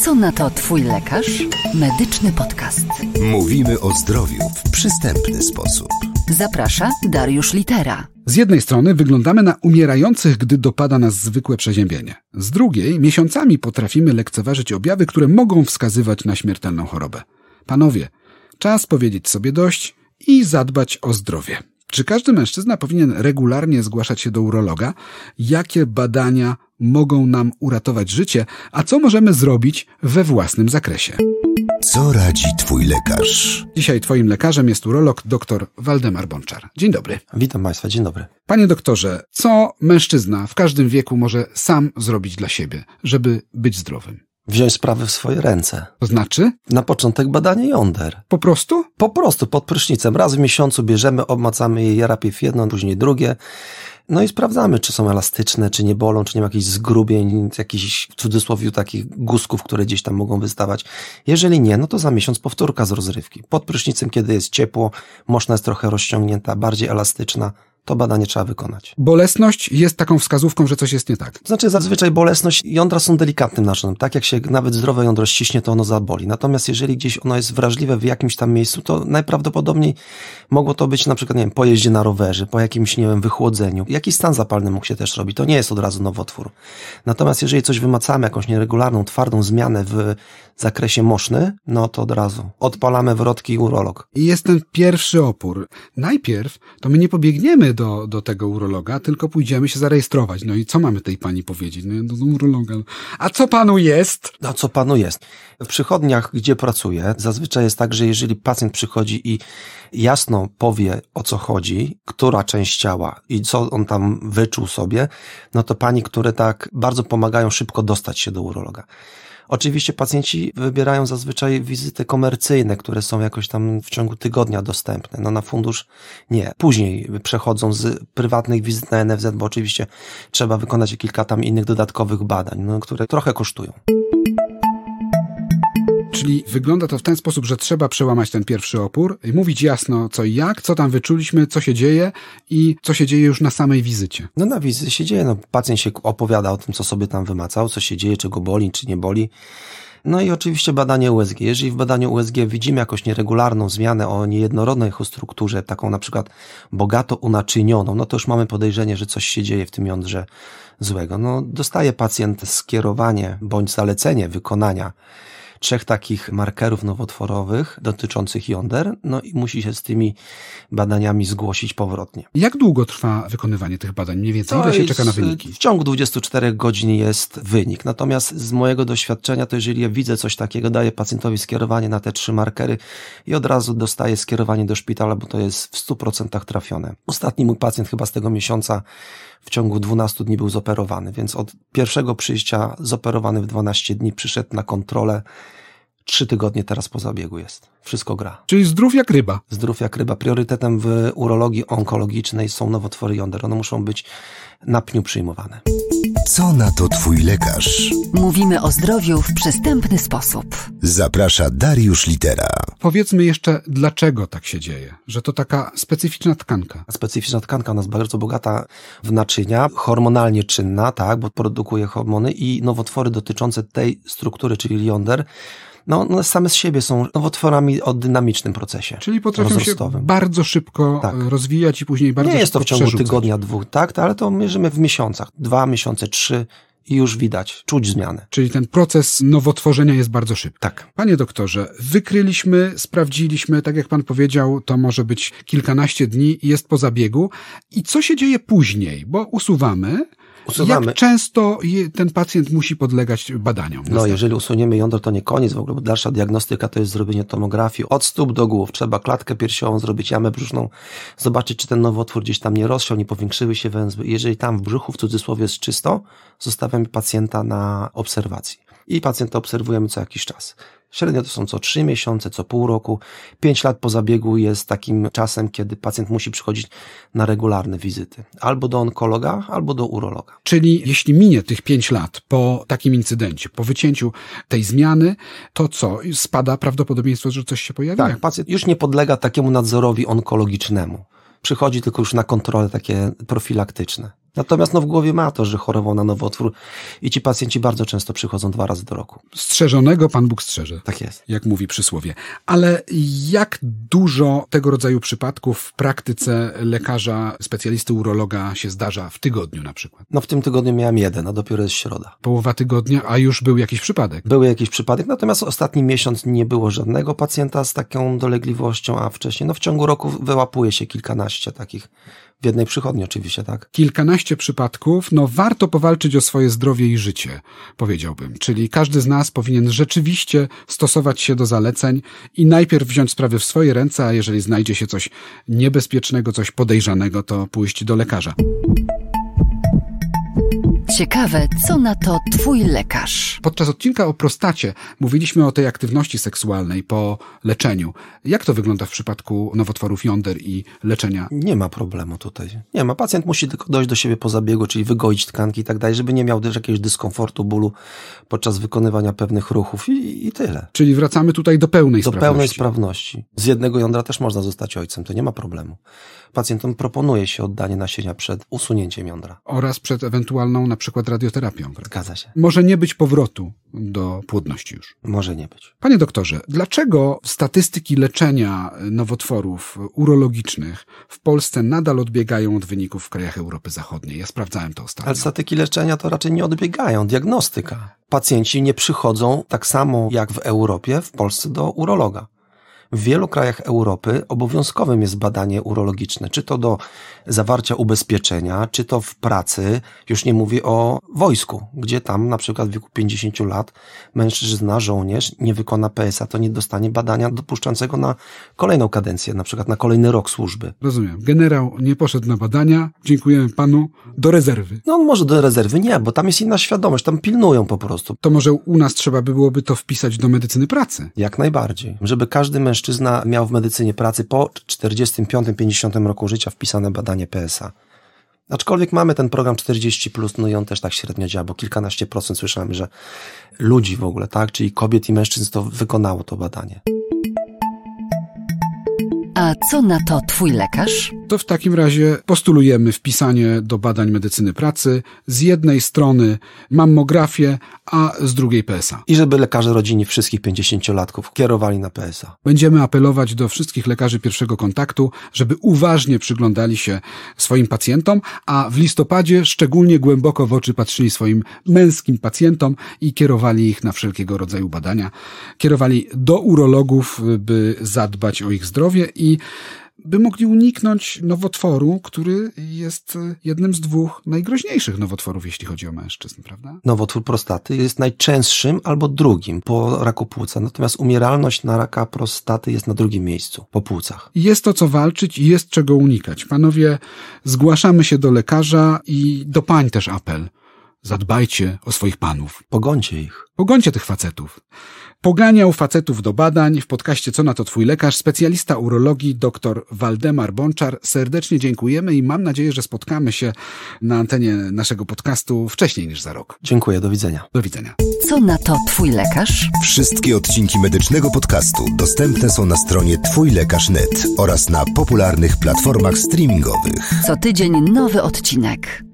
Co na to Twój lekarz? Medyczny podcast. Mówimy o zdrowiu w przystępny sposób. Zaprasza Dariusz Litera. Z jednej strony wyglądamy na umierających, gdy dopada nas zwykłe przeziębienie. Z drugiej, miesiącami potrafimy lekceważyć objawy, które mogą wskazywać na śmiertelną chorobę. Panowie, czas powiedzieć sobie dość i zadbać o zdrowie. Czy każdy mężczyzna powinien regularnie zgłaszać się do urologa? Jakie badania mogą nam uratować życie, a co możemy zrobić we własnym zakresie? Co radzi twój lekarz? Dzisiaj twoim lekarzem jest urolog dr Waldemar Bączar. Dzień dobry. Witam Państwa, dzień dobry. Panie doktorze, co mężczyzna w każdym wieku może sam zrobić dla siebie, żeby być zdrowym? Wziąć sprawy w swoje ręce. To znaczy? Na początek badanie jąder. Po prostu? Po prostu pod prysznicem. Raz w miesiącu bierzemy, obmacamy je jarapiew jedno, później drugie. No i sprawdzamy, czy są elastyczne, czy nie bolą, czy nie ma jakichś zgrubień, jakichś w cudzysłowie takich guzków, które gdzieś tam mogą wystawać. Jeżeli nie, no to za miesiąc powtórka z rozrywki. Pod prysznicem, kiedy jest ciepło, moszna jest trochę rozciągnięta, bardziej elastyczna, to badanie trzeba wykonać. Bolesność jest taką wskazówką, że coś jest nie tak. To znaczy zazwyczaj bolesność, jądra są delikatnym narządem. Tak jak się nawet zdrowe jądro ściśnie, to ono zaboli. Natomiast jeżeli gdzieś ono jest wrażliwe w jakimś tam miejscu, to najprawdopodobniej mogło to być na przykład, nie wiem, po jeździe na rowerze, po jakimś, nie wiem, wychłodzeniu. Jakiś stan zapalny mógł się też robić. To nie jest od razu nowotwór. Natomiast jeżeli coś wymacamy, jakąś nieregularną, twardą zmianę w zakresie moszny, no to od razu odpalamy wrotki i urolog. I jest ten pierwszy opór. Najpierw to my nie pobiegniemy do, do tego urologa, tylko pójdziemy się zarejestrować. No i co mamy tej pani powiedzieć? No do urologa. A co panu jest? A co panu jest? W przychodniach, gdzie pracuję, zazwyczaj jest tak, że jeżeli pacjent przychodzi i jasno powie o co chodzi, która część ciała i co on tam wyczuł sobie, no to pani, które tak bardzo pomagają szybko dostać się do urologa. Oczywiście pacjenci wybierają zazwyczaj wizyty komercyjne, które są jakoś tam w ciągu tygodnia dostępne. No na fundusz nie. Później przechodzą z prywatnych wizyt na NFZ, bo oczywiście trzeba wykonać kilka tam innych dodatkowych badań, no, które trochę kosztują. Czyli wygląda to w ten sposób, że trzeba przełamać ten pierwszy opór mówić jasno co i jak, co tam wyczuliśmy, co się dzieje i co się dzieje już na samej wizycie. No na wizycie się dzieje, no pacjent się opowiada o tym, co sobie tam wymacał, co się dzieje, czy go boli, czy nie boli. No i oczywiście badanie USG. Jeżeli w badaniu USG widzimy jakąś nieregularną zmianę o niejednorodnej strukturze, taką na przykład bogato unaczynioną, no to już mamy podejrzenie, że coś się dzieje w tym jądrze złego. No dostaje pacjent skierowanie bądź zalecenie wykonania trzech takich markerów nowotworowych dotyczących jąder, no i musi się z tymi badaniami zgłosić powrotnie. Jak długo trwa wykonywanie tych badań? Mniej więcej ile się czeka na wyniki? W ciągu 24 godzin jest wynik. Natomiast z mojego doświadczenia, to jeżeli ja widzę coś takiego, daję pacjentowi skierowanie na te trzy markery i od razu dostaję skierowanie do szpitala, bo to jest w 100% trafione. Ostatni mój pacjent chyba z tego miesiąca w ciągu 12 dni był zoperowany, więc od pierwszego przyjścia zoperowany w 12 dni przyszedł na kontrolę. Trzy tygodnie teraz po zabiegu jest. Wszystko gra. Czyli zdrów jak ryba. Zdrów jak ryba. Priorytetem w urologii onkologicznej są nowotwory jąder. One muszą być na pniu przyjmowane. Co na to twój lekarz? Mówimy o zdrowiu w przystępny sposób. Zaprasza Dariusz Litera. Powiedzmy jeszcze, dlaczego tak się dzieje, że to taka specyficzna tkanka. Specyficzna tkanka u nas bardzo bogata w naczynia, hormonalnie czynna, tak, bo produkuje hormony i nowotwory dotyczące tej struktury, czyli jąder, no, one same z siebie są nowotworami o dynamicznym procesie. Czyli potrafią się bardzo szybko tak. rozwijać i później bardzo Nie jest to w ciągu przerzucać. tygodnia, dwóch, tak, ale to mierzymy w miesiącach. Dwa miesiące, trzy i już widać, czuć zmianę. Czyli ten proces nowotworzenia jest bardzo szybki. Tak. Panie doktorze, wykryliśmy, sprawdziliśmy, tak jak pan powiedział, to może być kilkanaście dni i jest po zabiegu. I co się dzieje później? Bo usuwamy, Usuwamy. Jak często ten pacjent musi podlegać badaniom? No, jeżeli usuniemy jądro, to nie koniec w ogóle, bo dalsza diagnostyka to jest zrobienie tomografii od stóp do głów. Trzeba klatkę piersiową zrobić, jamę brzuszną, zobaczyć, czy ten nowotwór gdzieś tam nie rozsiał, nie powiększyły się węzły. Jeżeli tam w brzuchu, w cudzysłowie jest czysto, zostawiamy pacjenta na obserwacji. I pacjenta obserwujemy co jakiś czas. Średnio to są co 3 miesiące, co pół roku. 5 lat po zabiegu jest takim czasem, kiedy pacjent musi przychodzić na regularne wizyty. Albo do onkologa, albo do urologa. Czyli jeśli minie tych 5 lat po takim incydencie, po wycięciu tej zmiany, to co? Spada prawdopodobieństwo, że coś się pojawi? Tak, pacjent już nie podlega takiemu nadzorowi onkologicznemu. Przychodzi tylko już na kontrole takie profilaktyczne. Natomiast no, w głowie ma to, że chorował na nowotwór i ci pacjenci bardzo często przychodzą dwa razy do roku. Strzeżonego Pan Bóg strzeże. Tak jest. Jak mówi przysłowie. Ale jak dużo tego rodzaju przypadków w praktyce lekarza, specjalisty urologa się zdarza w tygodniu na przykład? No w tym tygodniu miałem jeden, a dopiero jest środa. Połowa tygodnia, a już był jakiś przypadek. Był jakiś przypadek, natomiast ostatni miesiąc nie było żadnego pacjenta z taką dolegliwością, a wcześniej, no w ciągu roku wyłapuje się kilkanaście takich w jednej przychodni oczywiście, tak? Kilkanaście przypadków, no warto powalczyć o swoje zdrowie i życie, powiedziałbym. Czyli każdy z nas powinien rzeczywiście stosować się do zaleceń i najpierw wziąć sprawy w swoje ręce, a jeżeli znajdzie się coś niebezpiecznego, coś podejrzanego, to pójść do lekarza. Ciekawe, co na to twój lekarz. Podczas odcinka o prostacie mówiliśmy o tej aktywności seksualnej po leczeniu. Jak to wygląda w przypadku nowotworów jąder i leczenia? Nie ma problemu tutaj. Nie ma. Pacjent musi tylko dojść do siebie po zabiegu, czyli wygoić tkanki i tak dalej, żeby nie miał też jakiegoś dyskomfortu, bólu podczas wykonywania pewnych ruchów i, i tyle. Czyli wracamy tutaj do pełnej Do sprawności. pełnej sprawności. Z jednego jądra też można zostać ojcem, to nie ma problemu. Pacjentom proponuje się oddanie nasienia przed usunięciem jądra. Oraz przed ewentualną na przykład radioterapią. prawda? Zgadza się. Może nie być powrotu do płodności już. Może nie być. Panie doktorze, dlaczego statystyki leczenia nowotworów urologicznych w Polsce nadal odbiegają od wyników w krajach Europy Zachodniej? Ja sprawdzałem to ostatnio. Ale statyki leczenia to raczej nie odbiegają. Diagnostyka. Pacjenci nie przychodzą tak samo jak w Europie, w Polsce do urologa. W wielu krajach Europy obowiązkowym jest badanie urologiczne, czy to do zawarcia ubezpieczenia, czy to w pracy, już nie mówię o wojsku, gdzie tam na przykład w wieku 50 lat mężczyzna, żołnierz nie wykona PSA, to nie dostanie badania dopuszczającego na kolejną kadencję, na przykład na kolejny rok służby. Rozumiem. Generał nie poszedł na badania. Dziękujemy panu. Do rezerwy. No on może do rezerwy nie, bo tam jest inna świadomość, tam pilnują po prostu. To może u nas trzeba by byłoby to wpisać do medycyny pracy. Jak najbardziej. Żeby każdy mężczyzna miał w medycynie pracy po 45-50 roku życia wpisane badanie PSA. Aczkolwiek mamy ten program 40, no i on też tak średnio działa, bo kilkanaście procent słyszałem, że ludzi w ogóle, tak, czyli kobiet i mężczyzn to wykonało to badanie. A co na to twój lekarz? To w takim razie postulujemy wpisanie do badań medycyny pracy z jednej strony mammografię, a z drugiej PSA. I żeby lekarze rodzini wszystkich 50-latków kierowali na PSA. Będziemy apelować do wszystkich lekarzy pierwszego kontaktu, żeby uważnie przyglądali się swoim pacjentom, a w listopadzie szczególnie głęboko w oczy patrzyli swoim męskim pacjentom i kierowali ich na wszelkiego rodzaju badania. Kierowali do urologów, by zadbać o ich zdrowie i by mogli uniknąć nowotworu, który jest jednym z dwóch najgroźniejszych nowotworów, jeśli chodzi o mężczyzn, prawda? Nowotwór prostaty jest najczęstszym albo drugim po raku płuca, natomiast umieralność na raka prostaty jest na drugim miejscu po płucach. Jest to co walczyć i jest czego unikać. Panowie, zgłaszamy się do lekarza i do pań też apel. Zadbajcie o swoich panów. Pogońcie ich. Pogońcie tych facetów. Poganiał facetów do badań w podcaście Co na to twój lekarz, specjalista urologii dr Waldemar Bączar. Serdecznie dziękujemy i mam nadzieję, że spotkamy się na antenie naszego podcastu wcześniej niż za rok. Dziękuję, do widzenia. Do widzenia. Co na to twój lekarz? Wszystkie odcinki medycznego podcastu dostępne są na stronie twójlekarz.net oraz na popularnych platformach streamingowych. Co tydzień nowy odcinek.